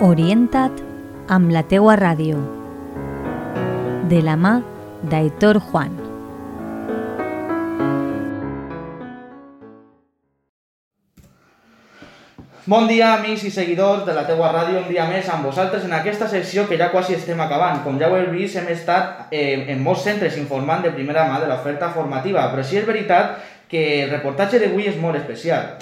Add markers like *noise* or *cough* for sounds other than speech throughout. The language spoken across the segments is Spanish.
Orienta't amb la teua ràdio. De la mà d'Aitor Juan. Bon dia, amics i seguidors de la teua ràdio, un dia més amb vosaltres en aquesta secció que ja quasi estem acabant. Com ja ho heu vist, hem estat eh, en molts centres informant de primera mà de l'oferta formativa, però sí és veritat que el reportatge d'avui és molt especial.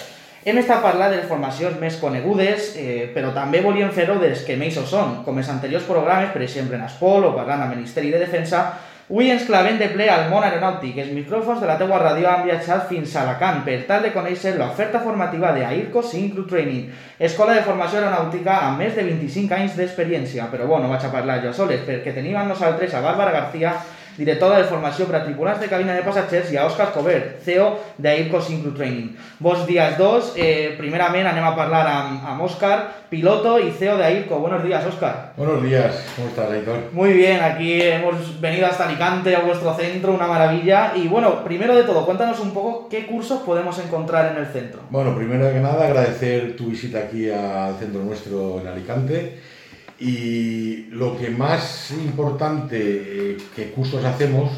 Hem estat parlant de les formacions més conegudes, eh, però també volíem fer-ho dels que més ho són, com els anteriors programes, per exemple en Espol o parlant el Ministeri de Defensa, Avui ens clavem de ple al món aeronàutic. Els micròfons de la teua ràdio han viatjat fins a Alacant per tal de conèixer l'oferta formativa de AIRCO Syncro Training, escola de formació aeronàutica amb més de 25 anys d'experiència. Però bueno, no vaig a parlar jo soles, perquè tenim amb nosaltres a Bàrbara García, directora de formació per a tripulants de cabina de passatgers, i a Òscar Cobert, CEO d'Airco Syncro Training. Bons días dos. Eh, primerament anem a parlar amb, amb Òscar, piloto y CEO de AIRCO. Buenos días, Óscar. Buenos días, ¿cómo estás, Aitor? Muy bien, aquí hemos venido hasta Alicante, a vuestro centro, una maravilla. Y bueno, primero de todo, cuéntanos un poco qué cursos podemos encontrar en el centro. Bueno, primero que nada, agradecer tu visita aquí al centro nuestro en Alicante. Y lo que más importante eh, que cursos hacemos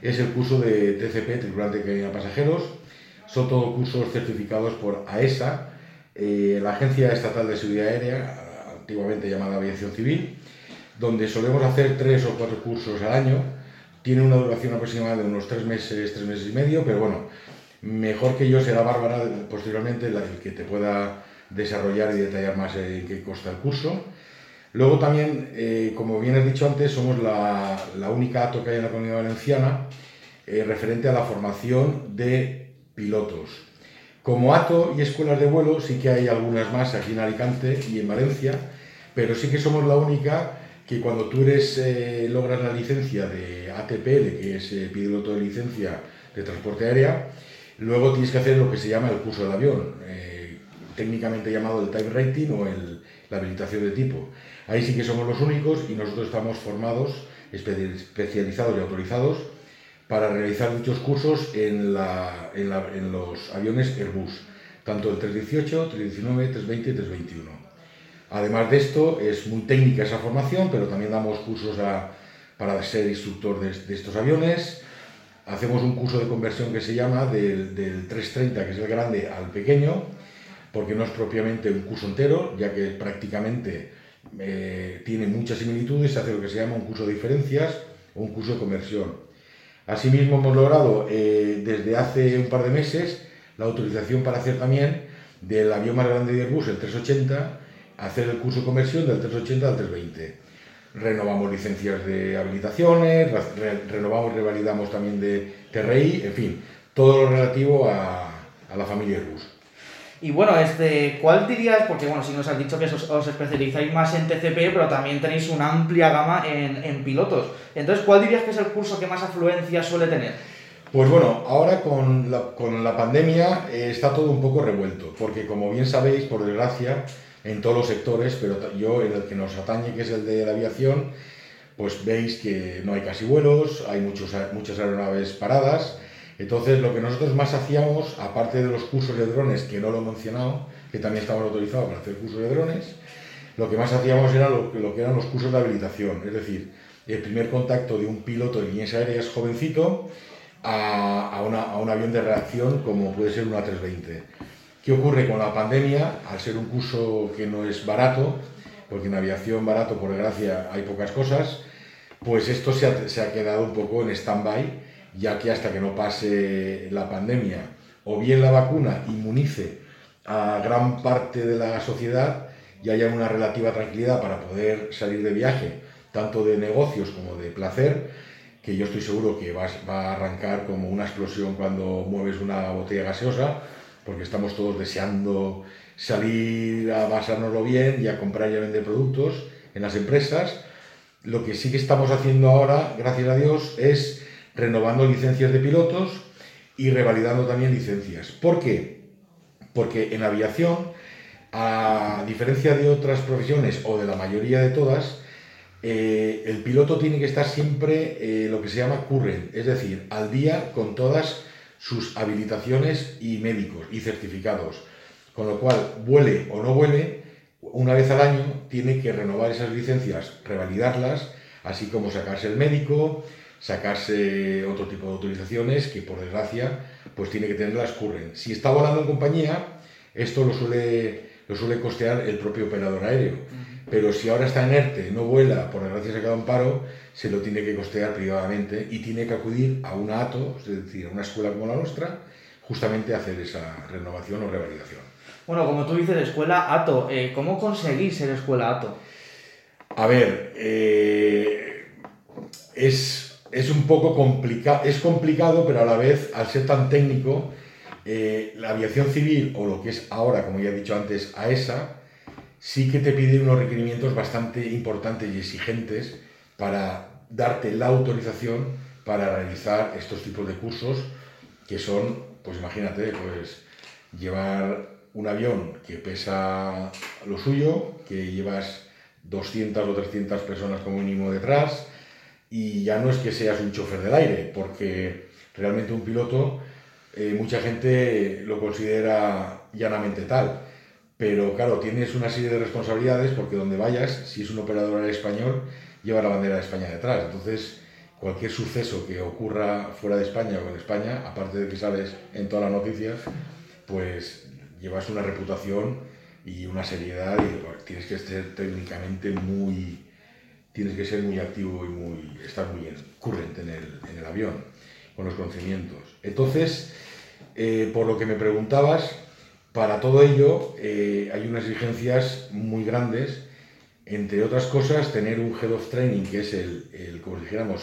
es el curso de TCP, Tripulante de Cabina Pasajeros. Son todos cursos certificados por AESA, eh, la Agencia Estatal de Seguridad Aérea, antiguamente llamada Aviación Civil, donde solemos hacer tres o cuatro cursos al año. Tiene una duración aproximada de unos tres meses, tres meses y medio, pero bueno, mejor que yo será Bárbara posteriormente la que te pueda desarrollar y detallar más en qué consta el curso. Luego también, eh, como bien has dicho antes, somos la, la, única ATO que hay en la Comunidad Valenciana eh, referente a la formación de pilotos. Como ATO y escuelas de vuelo, sí que hay algunas más aquí en Alicante y en Valencia, pero sí que somos la única que cuando tú eres, eh, logras la licencia de ATPL, que es eh, piloto de licencia de transporte aérea, luego tienes que hacer lo que se llama el curso del avión, eh, técnicamente llamado el type rating o el, la habilitación de tipo. Ahí sí que somos los únicos y nosotros estamos formados, especializados y autorizados para realizar dichos cursos en, la, en, la, en los aviones Airbus, tanto el 318, 319, 320 y 321. Además de esto, es muy técnica esa formación, pero también damos cursos a, para ser instructor de, de, estos aviones. Hacemos un curso de conversión que se llama del, del 330, que es el grande, al pequeño, porque no es propiamente un curso entero, ya que prácticamente eh, tiene muchas similitudes, se hace lo que se llama un curso de diferencias o un curso de conversión. Asimismo, hemos logrado eh, desde hace un par de meses la autorización para hacer también del avión más grande de Airbus, el 380, hacer el curso de conversión del 380 al 320. Renovamos licencias de habilitaciones, re renovamos y revalidamos también de TRI, en fin, todo lo relativo a, a la familia Airbus. Y bueno, este, ¿cuál dirías? Porque bueno, si nos has dicho que os, especializáis más en TCP, pero también tenéis una amplia gama en, en, pilotos. Entonces, ¿cuál dirías que es el curso que más afluencia suele tener? Pues bueno, ahora con la, con la pandemia eh, está todo un poco revuelto, porque como bien sabéis, por desgracia, en todos los sectores, pero yo en el que nos atañe, que es el de la aviación, pues veis que no hay casi vuelos, hay muchos, muchas aeronaves paradas, entonces, lo que nosotros más hacíamos, aparte de los cursos de drones, que no lo he mencionado, que también estamos autorizados para hacer cursos de drones, lo que más hacíamos era lo, que eran los cursos de habilitación, es decir, el primer contacto de un piloto de líneas aéreas jovencito a, a, a un avión de reacción como puede ser una 320. ¿Qué ocurre con la pandemia? Al ser un curso que no es barato, porque en aviación barato, por desgracia, hay pocas cosas, pues esto se ha, se ha quedado un poco en stand-by ya que hasta que no pase la pandemia o bien la vacuna inmunice a gran parte de la sociedad y haya una relativa tranquilidad para poder salir de viaje, tanto de negocios como de placer, que yo estoy seguro que va, a arrancar como una explosión cuando mueves una botella gaseosa, porque estamos todos deseando salir a basárnoslo bien y a comprar y a vender productos en las empresas. Lo que sí que estamos haciendo ahora, gracias a Dios, es renovando licencias de pilotos y revalidando también licencias. ¿Por qué? Porque en aviación, a diferencia de otras profesiones o de la mayoría de todas, eh, el piloto tiene que estar siempre eh, lo que se llama current, es decir, al día con todas sus habilitaciones y médicos y certificados. Con lo cual, vuele o no vuele, una vez al año tiene que renovar esas licencias, revalidarlas, así como sacarse el médico, sacarse otro tipo de autorizaciones que por desgracia pues tiene que tenerlas curren. Si está volando en compañía, esto lo suele, lo suele costear el propio operador aéreo. Pero si ahora está en ERTE, no vuela, por desgracia se queda un paro, se lo tiene que costear privadamente y tiene que acudir a una ATO, es decir, a una escuela como la nuestra, justamente a hacer esa renovación o revalidación. Bueno, como tú dices, escuela ATO, eh, ¿cómo conseguís ser escuela ATO? A ver, eh, es, es, un poco complicado, es complicado, pero a la vez, al ser tan técnico, eh, la aviación civil, o lo que es ahora, como ya he dicho antes, AESA, sí que te pide unos requerimientos bastante importantes y exigentes para darte la autorización para realizar estos tipos de cursos que son, pues imagínate, pues llevar un avión que pesa lo suyo, que llevas 200 o 300 personas como mínimo detrás y ya no es que seas un chofer del aire, porque realmente un piloto eh, mucha gente lo considera llanamente tal pero claro, tienes una serie de responsabilidades porque donde vayas, si es un operador español, lleva la bandera de España detrás. Entonces, cualquier suceso que ocurra fuera de España o en España, aparte de que sales en todas las noticias, pues llevas una reputación y una seriedad y tienes que ser técnicamente muy tienes que ser muy activo y estar muy current en el, el avión con los conocimientos. Entonces eh, por lo que me preguntabas para todo ello eh, hay unas exigencias muy grandes, entre otras cosas tener un Head of Training, que es el, como dijéramos,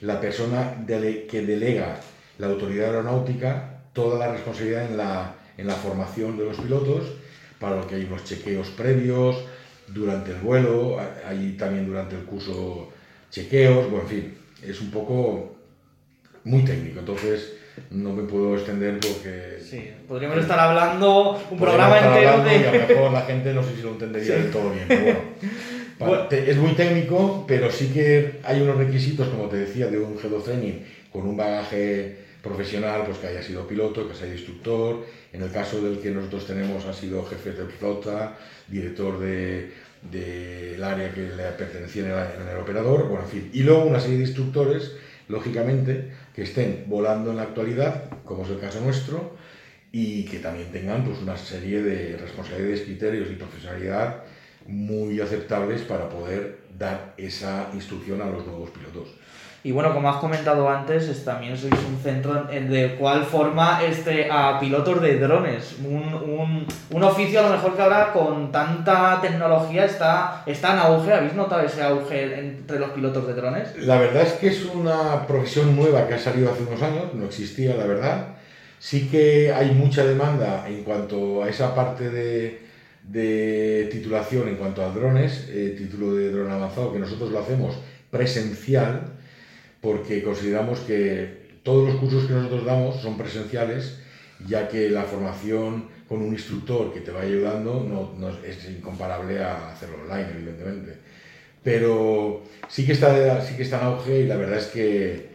la persona que delega la autoridad aeronáutica toda la responsabilidad en la, en la formación de los pilotos, para lo que hay unos chequeos previos, durante el vuelo, hay también durante el curso chequeos, bueno, en fin, es un poco muy técnico. Entonces, no me puedo extender porque... Sí, podríamos estar hablando un programa entero de... Y a lo mejor la gente no sé si lo entendería del todo bien, pero bueno. *laughs* Es muy técnico, pero sí que hay unos requisitos, como te decía, de un Head of Training con un bagaje profesional, pues que haya sido piloto, que sea instructor. En el caso del que nosotros tenemos, ha sido jefe de flota, director del de, área que le pertenecía en el, en el operador, bueno, en fin. Y luego una serie de instructores, lógicamente, que estén volando en la actualidad, como es el caso nuestro, y que también tengan pues, una serie de responsabilidades, criterios y profesionalidad muy aceptables para poder dar esa instrucción a los nuevos pilotos. Y bueno, como has comentado antes, también sois un centro de cual forma este, a pilotos de drones. Un, un, un, oficio a lo mejor que ahora con tanta tecnología está, está en auge. ¿Habéis notado ese auge entre los pilotos de drones? La verdad es que es una profesión nueva que ha salido hace unos años, no existía la verdad. Sí que hay mucha demanda en cuanto a esa parte de, de titulación en cuanto a drones, eh, título de dron avanzado, que nosotros lo hacemos presencial porque consideramos que todos los cursos que nosotros damos son presenciales, ya que la formación con un instructor que te va ayudando no, es incomparable a hacerlo online, evidentemente. Pero sí que, está, sí que está en auge y la verdad es que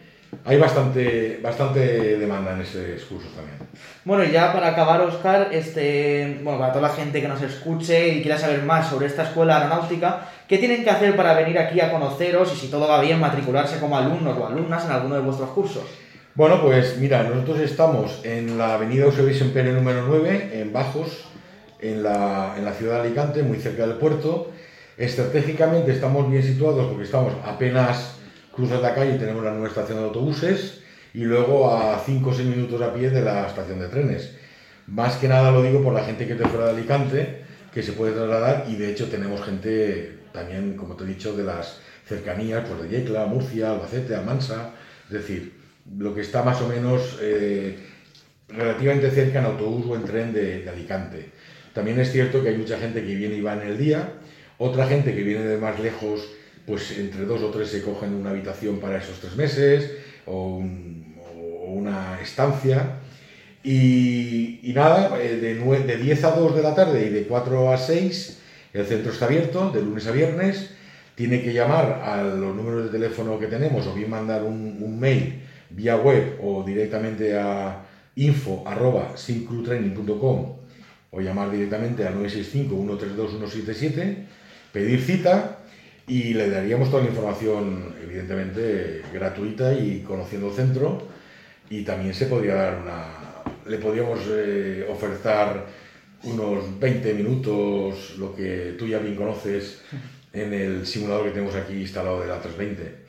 hay bastante, bastante demanda en esos cursos también. Bueno, y ya para acabar, Oscar, este, bueno, para toda la gente que nos escuche y quiera saber más sobre esta escuela aeronáutica, ¿qué tienen que hacer para venir aquí a conoceros y si todo va bien, matricularse como alumnos o alumnas en alguno de vuestros cursos? Bueno, pues mira, nosotros estamos en la avenida Eusebio Pere número 9, en Bajos, en la, en la ciudad de Alicante, muy cerca del puerto. Estratégicamente estamos bien situados porque estamos apenas cruzas la calle y tenemos la nueva estación de autobuses y luego a 5 o 6 minutos a pie de la estación de trenes. Más que nada lo digo por la gente que te fuera de Alicante, que se puede trasladar y de hecho tenemos gente también, como te he dicho, de las cercanías, pues de Yecla, Murcia, Albacete, Almansa, es decir, lo que está más o menos eh, relativamente cerca en autobús o en tren de Alicante. También es cierto que hay mucha gente que viene y va en el día, otra gente que viene de más lejos pues entre dos o tres se cogen una habitación para esos tres meses o, una estancia. Y, nada, eh, de, de 10 a 2 de la tarde y de 4 a 6 el centro está abierto, de lunes a viernes. Tiene que llamar a los números de teléfono que tenemos o bien mandar un, mail vía web o directamente a info.syncrutraining.com o llamar directamente al 965-132-177, pedir cita y le daríamos toda la información, evidentemente, gratuita y conociendo el centro. Y también se podría dar una. Le podríamos eh, ofertar unos 20 minutos, lo que tú ya bien conoces, en el simulador que tenemos aquí instalado de la 320.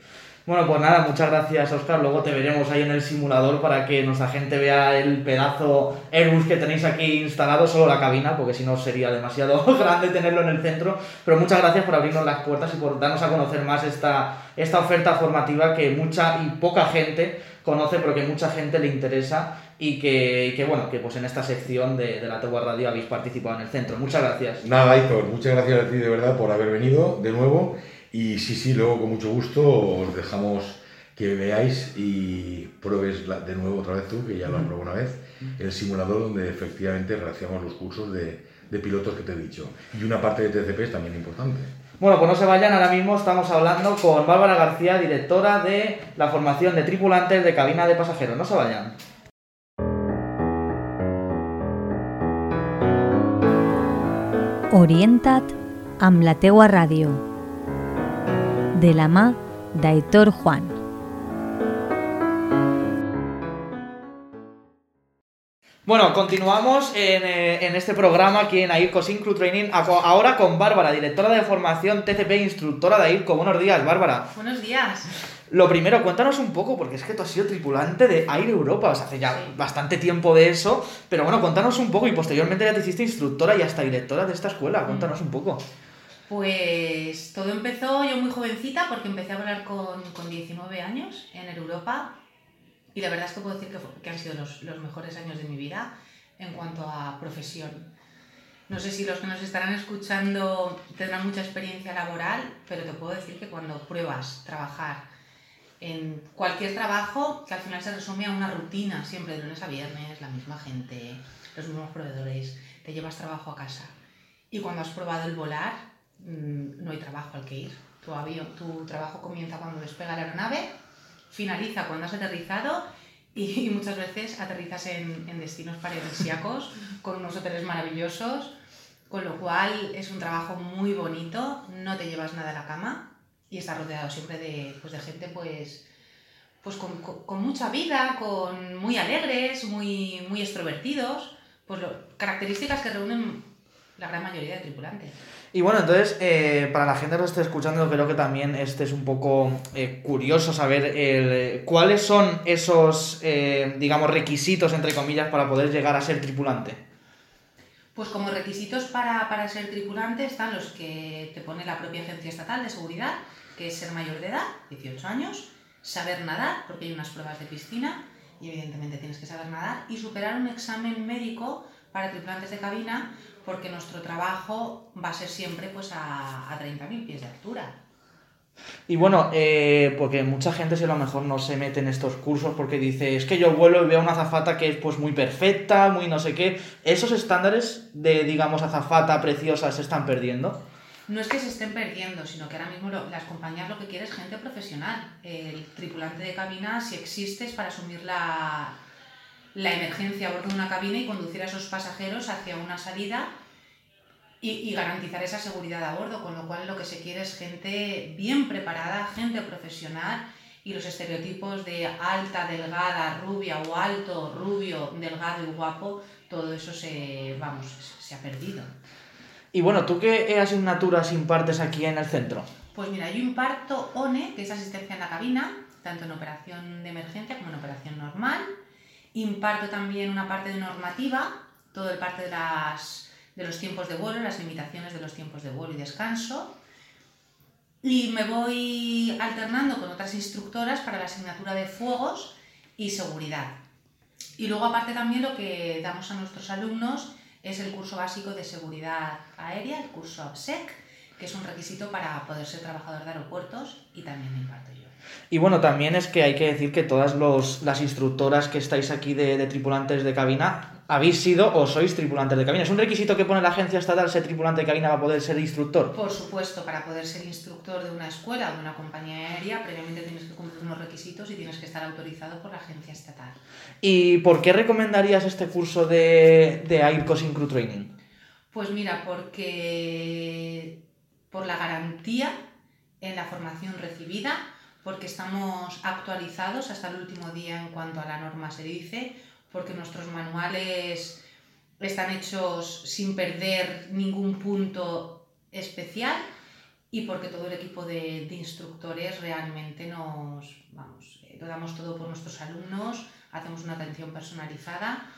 Bueno, pues nada, muchas gracias, Oscar. Luego te veremos ahí en el simulador para que nuestra gente vea el pedazo Airbus que tenéis aquí instalado, solo la cabina, porque si no sería demasiado *laughs* grande tenerlo en el centro. Pero muchas gracias por abrirnos las puertas y por darnos a conocer más esta, esta oferta formativa que mucha y poca gente conoce, pero que mucha gente le interesa y que, que bueno, que pues en esta sección de, de la Tegua Radio habéis participado en el centro. Muchas gracias. Nada, Aitor, muchas gracias a ti de verdad por haber venido de nuevo. Y sí, sí, luego con mucho gusto os dejamos que veáis y pruebes de nuevo otra vez tú, que ya lo has probado una vez, el simulador donde efectivamente realizamos los cursos de, de pilotos que te he dicho. Y una parte de TCP es también importante. Bueno, pues no se vayan, ahora mismo estamos hablando con Bárbara García, directora de la formación de tripulantes de cabina de pasajeros. No se vayan. Orienta't amb la teua ràdio. De la mà d'Aitor Juan. Bueno, continuamos en, eh, en este programa aquí en AIRCO Syncro Training, ahora con Bárbara, directora de formación TCP, instructora de AIRCO. Buenos días, Bárbara. Buenos días. Lo primero, cuéntanos un poco, porque es que tú has sido tripulante de Air Europa, o sea, hace ya Sí. bastante tiempo de eso, pero bueno, cuéntanos un poco y posteriormente ya te hiciste instructora y hasta directora de esta escuela, cuéntanos un poco. Pues todo empezó yo muy jovencita porque empecé a volar con, con 19 años en Europa y la verdad es que puedo decir que, han sido los, los mejores años de mi vida en cuanto a profesión. No sé si los que nos estarán escuchando tendrán mucha experiencia laboral, pero te puedo decir que cuando pruebas trabajar en cualquier trabajo, que al final se resume a una rutina, siempre de lunes a viernes, la misma gente, los mismos proveedores, te llevas trabajo a casa. Y cuando has probado el volar, no hay trabajo al que ir. Tu, avión, tu trabajo comienza cuando despega la aeronave, finaliza cuando has aterrizado y, *laughs* muchas veces aterrizas en, en destinos paradisíacos con unos hoteles maravillosos, con lo cual es un trabajo muy bonito, no te llevas nada a la cama y estás rodeado siempre de, pues, de gente pues, pues con, con- con mucha vida, con muy alegres, muy, muy extrovertidos, pues lo- características que reúnen la gran mayoría de tripulantes. Y bueno, entonces, eh, para la gente que lo esté escuchando, creo que también este es un poco eh, curioso saber el- cuáles son esos, eh, digamos, requisitos, entre comillas, para poder llegar a ser tripulante. Pues como requisitos para, para ser tripulante están los que te pone la propia Agencia Estatal de Seguridad, que es ser mayor de edad, 18 años, saber nadar, porque hay unas pruebas de piscina y evidentemente tienes que saber nadar, y superar un examen médico para tripulantes de cabina, porque nuestro trabajo va a ser siempre pues, a, a 30.000 pies de altura. Y bueno, eh, porque mucha gente si a lo mejor no se mete en estos cursos porque dice, es que yo vuelo y veo una azafata que es pues muy perfecta, muy no sé qué. ¿Esos estándares de, digamos, azafata preciosa se están perdiendo? No es que se estén perdiendo, sino que ahora mismo lo- las compañías lo que quieren es gente profesional. El tripulante de cabina, si existe, es para asumir la, la emergencia a bordo de una cabina y conducir a esos pasajeros hacia una salida y, y garantizar esa seguridad a bordo, con lo cual lo que se quiere es gente bien preparada, gente profesional y los estereotipos de alta, delgada, rubia o alto, rubio, delgado y guapo, todo eso se, vamos, se ha perdido. Y bueno, ¿tú qué asignaturas impartes aquí en el centro? Pues mira, yo imparto ONE, que es asistencia en la cabina, tanto en operación de emergencia como en operación normal. Imparto también una parte de normativa, todo el parte de, las, de los tiempos de vuelo, las limitaciones de los tiempos de vuelo y descanso. Y me voy alternando con otras instructoras para la asignatura de fuegos y seguridad. Y luego aparte también lo que damos a nuestros alumnos es el curso básico de seguridad aérea, el curso ABSEC, que es un requisito para poder ser trabajador de aeropuertos y también lo imparto yo. Y bueno, también es que hay que decir que todas los, las instructoras que estáis aquí de, de tripulantes de cabina habéis sido o sois tripulantes de cabina. ¿Es un requisito que pone la agencia estatal ser tripulante de cabina para poder ser instructor? Por supuesto, para poder ser instructor de una escuela o de una compañía aérea, previamente tienes que cumplir unos requisitos y tienes que estar autorizado por la agencia estatal. ¿Y por qué recomendarías este curso de, de Air Crossing Crew Training? Pues mira, porque por la garantía en la formación recibida, porque estamos actualizados hasta el último día en cuanto a la norma se dice, porque nuestros manuales están hechos sin perder ningún punto especial y porque todo el equipo de, instructores realmente nos, vamos, eh, lo damos todo por nuestros alumnos, hacemos una atención personalizada,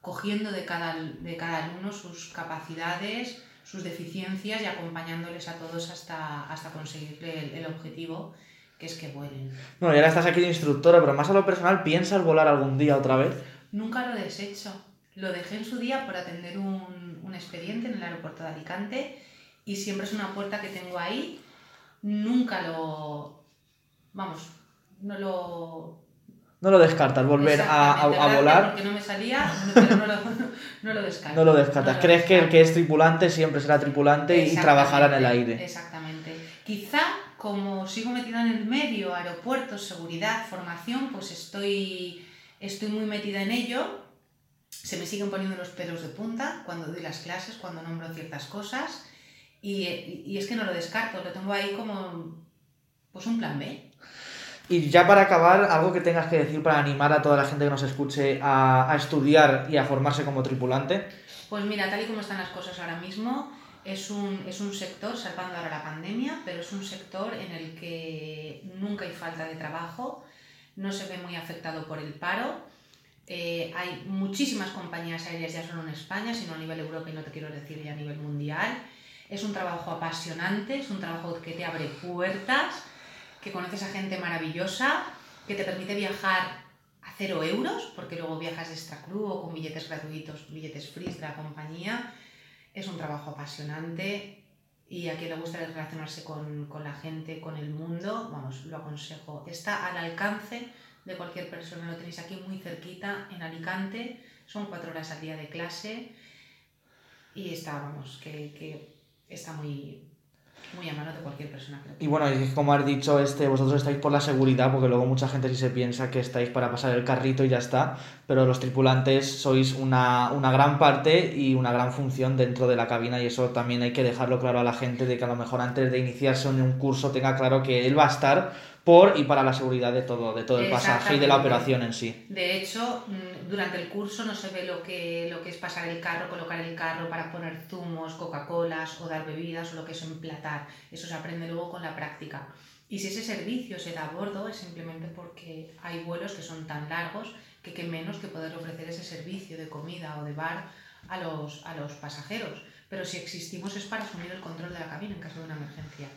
cogiendo de cada, de cada alumno sus capacidades, sus deficiencias y acompañándoles a todos hasta, hasta conseguir el, el objetivo, que es que vuelen. Bueno, y ahora estás aquí de instructora, pero más a lo personal, ¿piensas volar algún día otra vez? Nunca lo he deshecho. Lo dejé en su día por atender un, un expediente en el aeropuerto de Alicante y siempre es una puerta que tengo ahí. Nunca lo... Vamos, no lo... No lo descartas, volver a, a- volar. Porque no me salía, pero no lo, *laughs* no lo descarto. No lo descartas. No lo ¿Crees que el que es tripulante siempre será tripulante y trabajará en el aire? Exactamente. Quizá como sigo metida en el medio, aeropuertos, seguridad, formación, pues estoy, estoy muy metida en ello. Se me siguen poniendo los pelos de punta cuando doy las clases, cuando nombro ciertas cosas. Y, y es que no lo descarto, lo tengo ahí como pues un plan B. Y ya para acabar, algo que tengas que decir para animar a toda la gente que nos escuche a, a estudiar y a formarse como tripulante. Pues mira, tal y como están las cosas ahora mismo, es un, es un sector, salvando ahora la pandemia, pero es un sector en el que nunca hay falta de trabajo, no se ve muy afectado por el paro. Eh, hay muchísimas compañías aéreas ya solo en España, sino a nivel Europa y no te quiero decir ya a nivel mundial. Es un trabajo apasionante, es un trabajo que te abre puertas, que conoces a gente maravillosa, que te permite viajar a cero euros, porque luego viajas de extra crew o con billetes gratuitos, billetes free de la compañía. Es un trabajo apasionante y a quien le gusta relacionarse con, con la gente, con el mundo, vamos, lo aconsejo. Está al alcance de cualquier persona, lo tenéis aquí muy cerquita, en Alicante, son cuatro horas al día de clase y está, vamos, que, que está muy, muy a mano de cualquier persona. Creo. Y bueno, y como has dicho, este, vosotros estáis por la seguridad, porque luego mucha gente sí se piensa que estáis para pasar el carrito y ya está, pero los tripulantes sois una, una gran parte y una gran función dentro de la cabina y eso también hay que dejarlo claro a la gente de que a lo mejor antes de iniciarse en un curso tenga claro que él va a estar por y para la seguridad de todo, de todo el pasaje y de la operación en sí. De hecho, mm, durante el curso no se ve lo que, lo que es pasar el carro, colocar el carro para poner zumos, Coca-Colas o dar bebidas o lo que es emplatar. Eso se aprende luego con la práctica. Y si ese servicio se da a bordo es simplemente porque hay vuelos que son tan largos que qué menos que poder ofrecer ese servicio de comida o de bar a los, a los pasajeros. Pero si existimos es para asumir el control de la cabina en caso de una emergencia.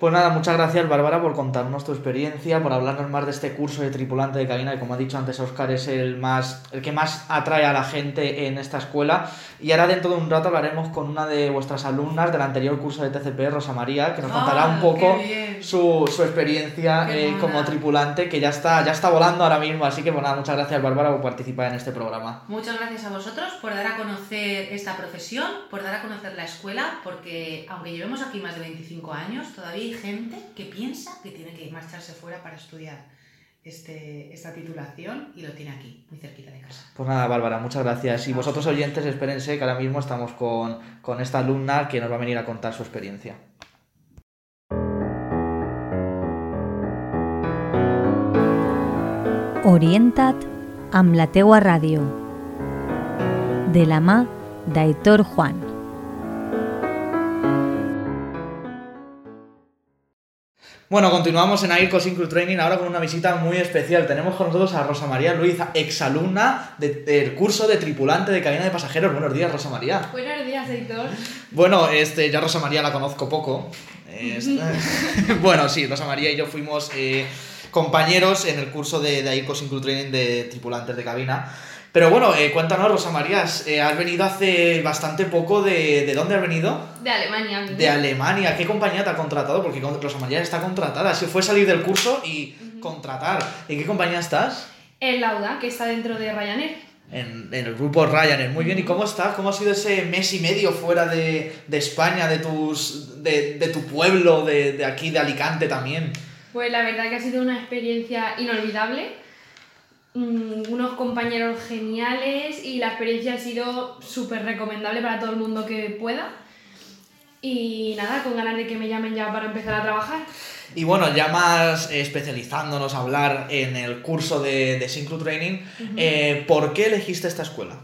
Pues nada, muchas gracias Bárbara por contarnos tu experiencia, por hablarnos más de este curso de tripulante de cabina, que como ha dicho antes Oscar es el más el que más atrae a la gente en esta escuela. Y ahora dentro de un rato hablaremos con una de vuestras alumnas del anterior curso de TCP, Rosa María, que nos contará un ¡Ah, poco su, su experiencia eh, como tripulante, que ya está, ya está volando ahora mismo. Así que bueno, nada, muchas gracias Bárbara por participar en este programa. Muchas gracias a vosotros por dar a conocer esta profesión, por dar a conocer la escuela, porque aunque llevemos aquí más de 25 años, todavía hay gente que piensa que tiene que marcharse fuera para estudiar este, esta titulación y lo tiene aquí, muy cerquita de casa. Pues nada, Bárbara, muchas gracias. Y vosotros oyentes, espérense que ahora mismo estamos con, con esta alumna que nos va a venir a contar su experiencia. Orienta't amb la teua ràdio. De la mà d'Aitor Juan. Bueno, continuamos en Air Crossing Crew Training ahora con una visita muy especial. Tenemos con nosotros a Rosa María Luis, exalumna de- del curso de tripulante de cabina de pasajeros. Buenos días, Rosa María. Buenos días, Héctor. Bueno, este, ya Rosa María la conozco poco. Es- *laughs* bueno, sí, Rosa María y yo fuimos eh, compañeros en el curso de, de Air Crossing Crew Training de tripulantes de cabina. Pero bueno, eh, cuéntanos, Rosa Marías, eh, has venido hace bastante poco de... ¿De dónde has venido? De Alemania. De Alemania. ¿Qué compañía te ha contratado? Porque Rosa Marías está contratada. Si fue salir del curso y contratar. ¿En qué compañía estás? En Lauda, que está dentro de Ryanair. En, en el grupo Ryanair. Muy bien. ¿Y cómo estás? ¿Cómo ha sido ese mes y medio fuera de, de España, de, tus, de, de tu pueblo, de, de aquí, de Alicante también? Pues la verdad que ha sido una experiencia inolvidable. Mm, unos compañeros geniales y la experiencia ha sido súper recomendable para todo el mundo que pueda. Y nada, con ganas de que me llamen ya para empezar a trabajar. Y bueno, ya más especializándonos a hablar en el curso de, de Synchro Training, eh, ¿por qué elegiste esta escuela?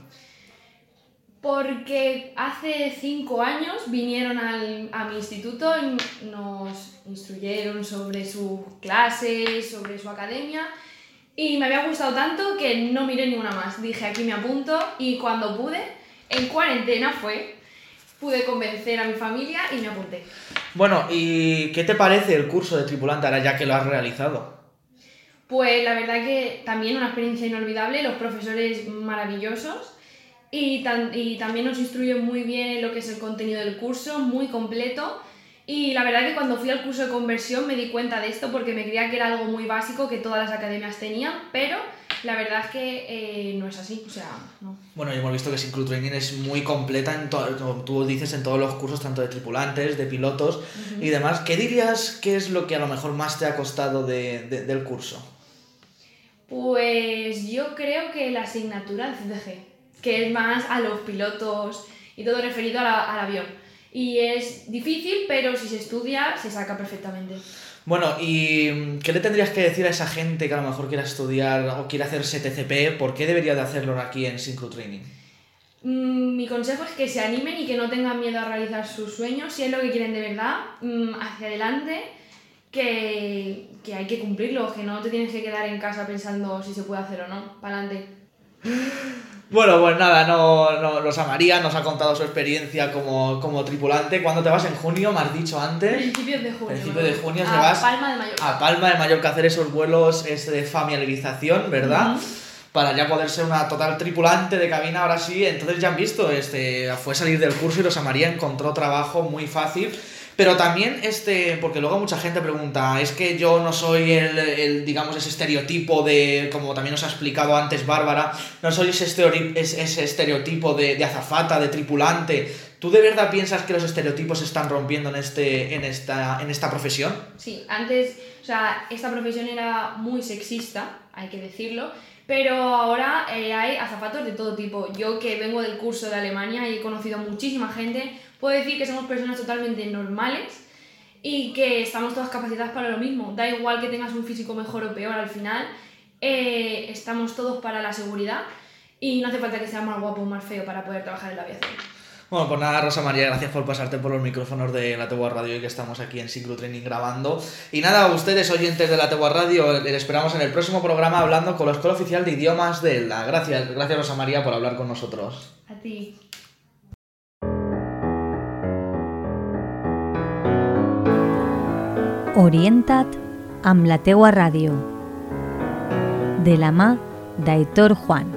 Porque hace cinco años vinieron al- a mi instituto y nos instruyeron sobre sus clases, sobre su academia y me había gustado tanto que no miré ninguna más. Dije aquí me apunto y cuando pude, en cuarentena fue, pude convencer a mi familia y me apunté. Bueno, ¿y qué te parece el curso de tripulante ahora ya que lo has realizado? Pues la verdad que también una experiencia inolvidable, los profesores maravillosos y, tan- y también nos instruyen muy bien en lo que es el contenido del curso, muy completo. Y la verdad que cuando fui al curso de conversión me di cuenta de esto porque me creía que era algo muy básico que todas las academias tenían, pero la verdad es que eh, no es así, o sea, no. Bueno, ya hemos visto que Synchro Training es muy completa, en to- como tú dices, en todos los cursos, tanto de tripulantes, de pilotos y demás. ¿Qué dirías que es lo que a lo mejor más te ha costado de- de- del curso? Pues yo creo que la asignatura de CTG, que es más a los pilotos y todo referido a la- al avión. Y es difícil, pero si se estudia, se saca perfectamente. Bueno, ¿y qué le tendrías que decir a esa gente que a lo mejor quiera estudiar o quiere hacer TCP? ¿Por qué debería de hacerlo aquí en Synchro Training? Mm, Mi consejo es que se animen y que no tengan miedo a realizar sus sueños, si es lo que quieren de verdad, mm, hacia adelante, que, que hay que cumplirlo, que no te tienes que quedar en casa pensando si se puede hacer o no, para adelante. *laughs* Bueno, pues nada, no, no, Rosa María nos ha contado su experiencia como, como tripulante. ¿Cuándo te vas? ¿En junio? ¿Me has dicho antes? Principios de junio. Principio de junio a vas Palma de Mallorca. A Palma de Mallorca a hacer esos vuelos este, de familiarización, ¿verdad? Para ya poder ser una total tripulante de cabina, ahora sí. Entonces ya han visto, este, fue salir del curso y Rosa María encontró trabajo muy fácil. Pero también, este, porque luego mucha gente pregunta, es que yo no soy el, el, digamos, ese estereotipo de, como también nos ha explicado antes Bárbara, no soy ese, ese estereotipo de, de azafata, de tripulante. ¿Tú de verdad piensas que los estereotipos se están rompiendo en, este, en, esta, en esta profesión? Sí, antes, o sea, esta profesión era muy sexista, hay que decirlo, pero ahora eh, hay azafatos de todo tipo. Yo que vengo del curso de Alemania y he conocido a muchísima gente, puedo decir que somos personas totalmente normales y que estamos todas capacitadas para lo mismo. Da igual que tengas un físico mejor o peor, al final eh, estamos todos para la seguridad y no hace falta que sea más guapo o más feo para poder trabajar en la aviación. Bueno, pues nada, Rosa María, gracias por pasarte por los micrófonos de la Tegua Radio y que estamos aquí en Synchro Training grabando. Y nada, ustedes, oyentes de la Tegua Radio, les esperamos en el próximo programa hablando con la Escuela Oficial de Idiomas de la. Gracias, gracias Rosa María por hablar con nosotros. A ti. Orienta't amb la teua ràdio. De la mà d'Aitor Juan.